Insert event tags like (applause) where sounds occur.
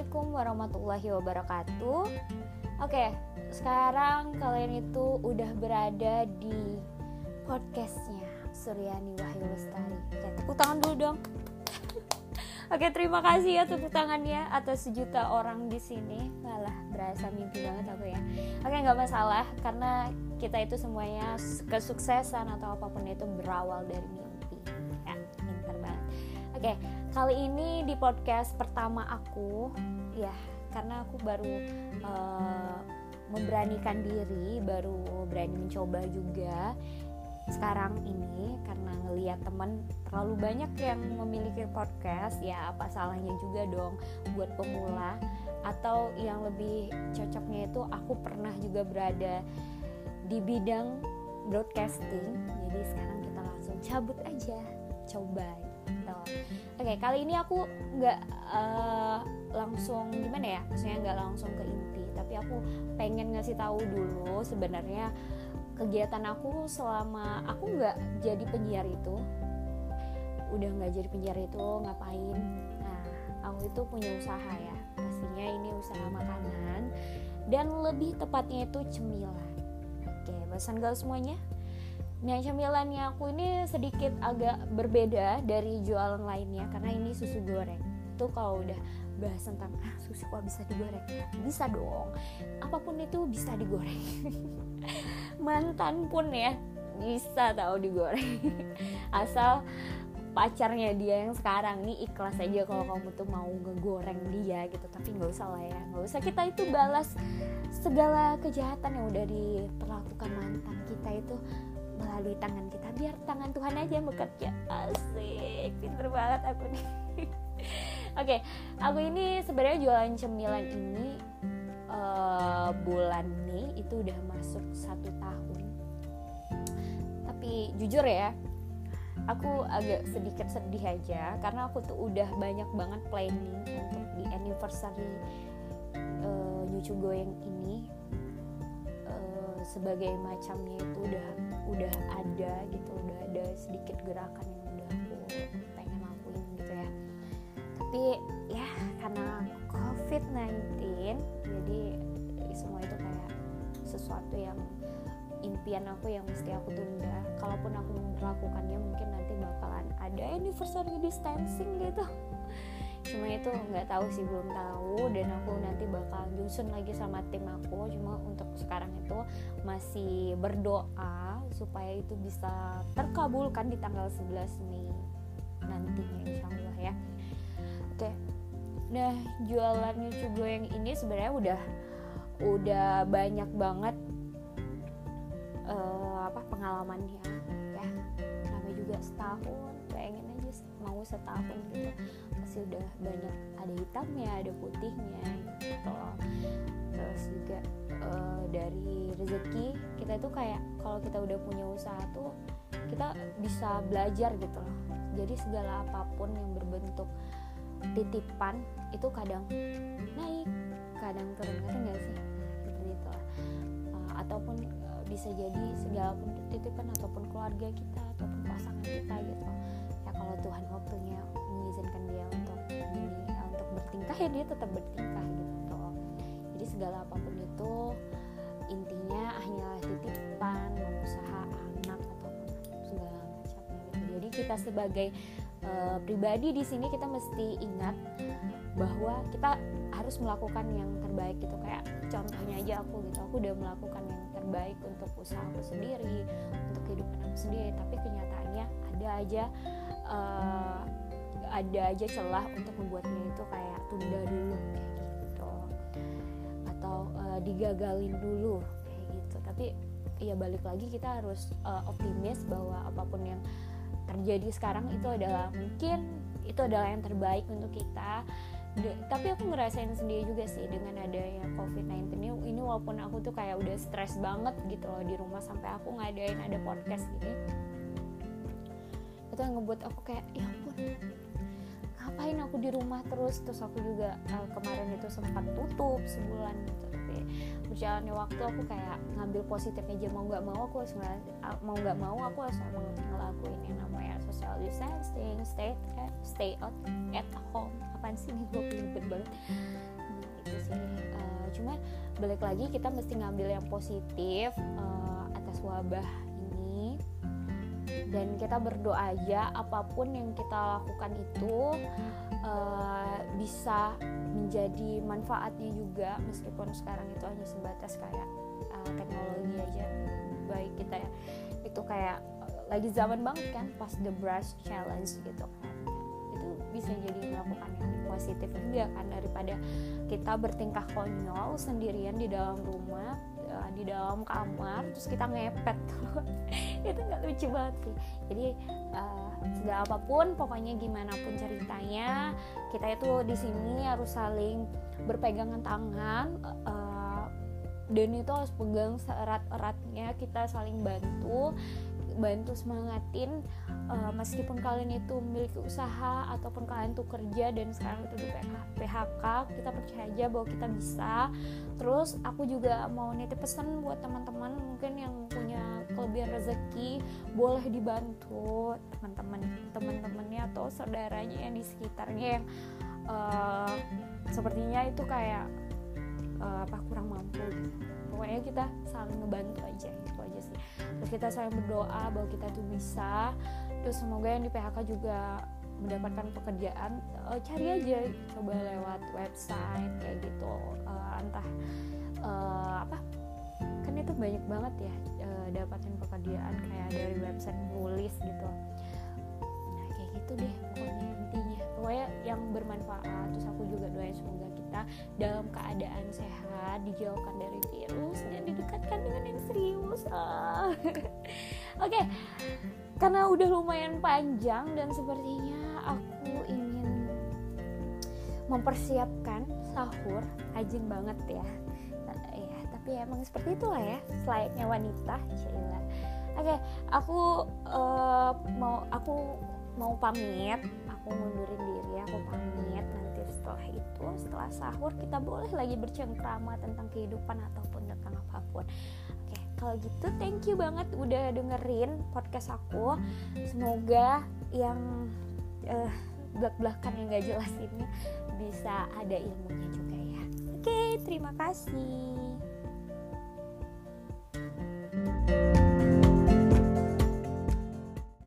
Assalamualaikum warahmatullahi wabarakatuh. Oke, sekarang kalian itu udah berada di podcastnya Suryani Wahyu Lestari. Oke, tepuk tangan dulu dong. (laughs) Oke, terima kasih ya tepuk tangannya atas sejuta orang di sini. Malah berasa mimpi banget aku ya. Oke, nggak masalah karena kita itu semuanya kesuksesan atau apa pun itu berawal dari mimpi. Oke, kali ini di podcast pertama aku, ya karena aku baru uh, memberanikan diri baru berani mencoba juga. Sekarang ini karena ngelihat teman terlalu banyak yang memiliki podcast ya apa salahnya juga dong buat pemula. Atau yang lebih cocoknya itu aku pernah juga berada di bidang broadcasting. Jadi sekarang kita langsung cabut aja coba oke kali ini aku nggak uh, langsung gimana ya? Maksudnya nggak langsung ke inti tapi aku pengen ngasih tahu dulu sebenarnya kegiatan aku selama aku nggak jadi penyiar itu udah nggak jadi penyiar itu ngapain? Nah aku itu punya usaha ya. Pastinya ini usaha makanan dan lebih tepatnya itu cemilan. Oke bosan gak semuanya Nah cemilannya aku ini sedikit agak berbeda dari jualan lainnya karena ini susu goreng. Tuh kalau udah bahas tentang ah, susu kok bisa digoreng, bisa dong. Apa pun itu bisa digoreng. (laughs) Mantan pun ya bisa tahu digoreng. (laughs) Asal pacarnya dia yang sekarang nih ikhlas aja kalau kamu tuh mau ngegoreng dia gitu tapi nggak usah lah ya nggak usah kita itu balas segala kejahatan yang udah diperlakukan mantan kita itu melalui tangan kita. Biar tangan Tuhan aja yang bekerja. Asik pinter banget aku nih. (laughs) Oke okay, aku ini sebenarnya jualan cemilan ini uh, bulan Mei. Itu udah masuk satu tahun. Tapi jujur ya aku agak sedikit sedih aja. Karena aku tuh udah banyak banget planning untuk di anniversary uh, nyucu goyang ini. Uh, sebagai macamnya itu udah udah ada gitu udah ada sedikit gerakan yang udah aku pengen lakuin gitu ya. Tapi ya karena covid-19 jadi semua itu kayak sesuatu yang impian aku yang mesti aku tunda. Kalaupun aku melakukannya mungkin nanti bakalan ada anniversary distancing gitu. Cuma itu nggak tahu sih belum tahu. Dan aku nanti bakal nyusun lagi sama tim aku. Cuma untuk sekarang masih berdoa supaya itu bisa terkabulkan di tanggal 11 Mei nantinya insya Allah ya. Oke nah jualan YouTube yang ini sebenarnya udah udah banyak banget uh, apa pengalamannya ya. Namanya juga setahun pengen aja mau setahun gitu. Pasti udah banyak ada hitamnya ada putihnya gitu terus juga uh, dari rezeki kita itu kayak kalau kita udah punya usaha tuh kita bisa belajar gitu loh. Jadi segala apa pun yang berbentuk titipan itu kadang naik kadang turun ngerti nggak sih? Seperti itu lah. Uh, ataupun uh, bisa jadi segala pun titipan ataupun keluarga kita ataupun pasangan kita gitu. Ya kalau Tuhan waktunya mengizinkan dia untuk ini untuk bertingkah ya dia tetap bertingkah gitu. Jadi segala apa pun itu intinya hanyalah titipan usaha anak ataupun segala macamnya gitu. Jadi kita sebagai uh, pribadi di sini kita mesti ingat bahwa kita harus melakukan yang terbaik gitu. Kayak contohnya aja aku gitu aku udah melakukan yang terbaik untuk usaha aku sendiri untuk kehidupan aku sendiri. Tapi kenyataannya ada aja uh, ada aja celah untuk membuatnya itu kayak tunda dulu kayak gitu. atau digagalin dulu kayak gitu. Tapi ya balik lagi kita harus uh, optimis bahwa apa pun yang terjadi sekarang itu adalah mungkin itu adalah yang terbaik untuk kita. De, tapi aku ngerasain sendiri juga sih dengan adanya COVID-19 ini, ini walaupun aku tuh kayak udah stres banget gitu loh di rumah sampai aku ngadain ada podcast gini itu yang ngebuat aku kayak ya ampun ngapain aku di rumah terus? Terus aku juga uh, kemarin itu sempat tutup sebulan gitu. Tapi berjalannya waktu aku kayak ngambil positifnya aja mau nggak mau aku harus mau nggak mau aku harus emang ngelakuin yang namanya social distancing stay at, stay out at home. Apaan sih nih gue ribet banget. Nah, itu sih. Uh, cuma balik lagi kita mesti ngambil yang positif uh, atas wabah dan kita berdoa aja apa pun yang kita lakukan itu uh, bisa menjadi manfaatnya juga meskipun sekarang itu hanya sebatas kayak uh, teknologi aja baik kita ya. Itu kayak uh, lagi zaman banget kan pas the brush challenge gitu kan. Itu bisa jadi melakukan yang positif juga kan daripada kita bertingkah konyol sendirian di dalam rumah di dalam kamar terus kita ngepet. (laughs) Itu nggak lucu banget sih. Jadi uh, segala apa pun pokoknya gimana pun ceritanya kita itu di sini harus saling berpegangan tangan uh, dan itu harus pegang seerat-eratnya kita saling bantu bantu semangatin uh, meskipun kalian itu memiliki usaha ataupun kalian tuh kerja dan sekarang itu di PHK kita percaya aja bahwa kita bisa. Terus aku juga mau nitip pesan buat teman-teman mungkin yang punya kelebihan rezeki boleh dibantu teman-teman teman-temannya atau saudaranya yang di sekitarnya yang uh, sepertinya itu kayak uh, apa kurang mampu gitu pokoknya kita saling ngebantu aja itu aja sih. Terus kita saling berdoa bahwa kita tuh bisa. Terus semoga yang di PHK juga mendapatkan pekerjaan uh, cari aja coba lewat website kayak gitu. Uh, entah uh, apa kan itu banyak banget ya uh, dapatin pekerjaan kayak dari website nulis gitu. Nah kayak gitu deh pokoknya intinya. Pokoknya yang bermanfaat terus aku juga doain semoga kita dalam keadaan sehat dijauhkan dari virus dan didekatkan dengan yang serius ah. (laughs) oke okay. karena udah lumayan panjang dan sepertinya aku ingin mempersiapkan sahur rajin banget ya ya tapi emang seperti itulah ya selayaknya wanita oke okay, aku uh, mau aku mau pamit aku mundurin diri aku pamit. Nanti setelah itu setelah sahur kita boleh lagi bercengkrama tentang kehidupan ataupun tentang apa pun. Oke kalau gitu thank you banget udah dengerin podcast aku. Semoga yang uh, belak-belakan yang gak jelas ini bisa ada ilmunya juga ya. Oke terima kasih. thank you